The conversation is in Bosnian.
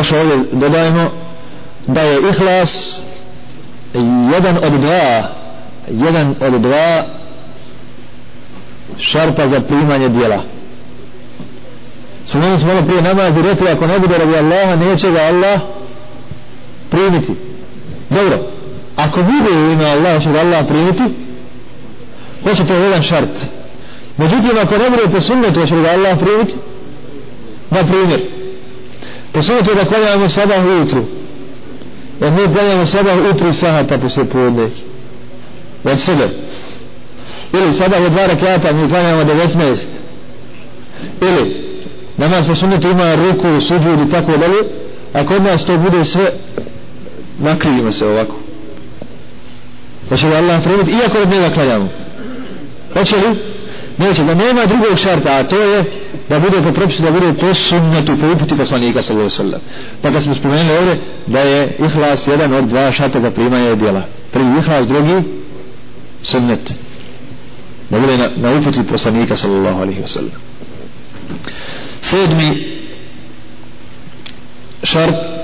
još ovdje dodajemo da je ihlas jedan od dva jedan od dva šarta za primanje dijela. Spomenuli smo ono prije namaz i rekli ako ne bude radi Allaha neće ga Allah primiti. Dobro ako bude u ime Allaha će ga Allah primiti hoće to jedan šart. Međutim ako ne bude po sunnetu će ga Allah primiti? Na primjer po sunnetu da klanjamo sabah ujutru. Jer mi klanjamo sada ujutru sahata poslije podne. Od sebe. Ili sabah je dva rekata, mi klanjamo 19 ili namaz po sunnetu ima ruku, suđu i tako dalje. A kod nas to bude sve nakrivimo se ovako. Hoće li Allah primiti iako od njega klanjamo. Hoće li? Neće da nema drugog šarta a to je da bude po propisu da bude po sunnetu po uputi poslanika sallallahu sallam pa kad smo spomenuli ovdje da je ihlas jedan od dva šarta za primanje djela. Prvi ihlas drugi sunnet. Da bude na, na uputi poslanika sallallahu alaihi wasallam. Sedmi šart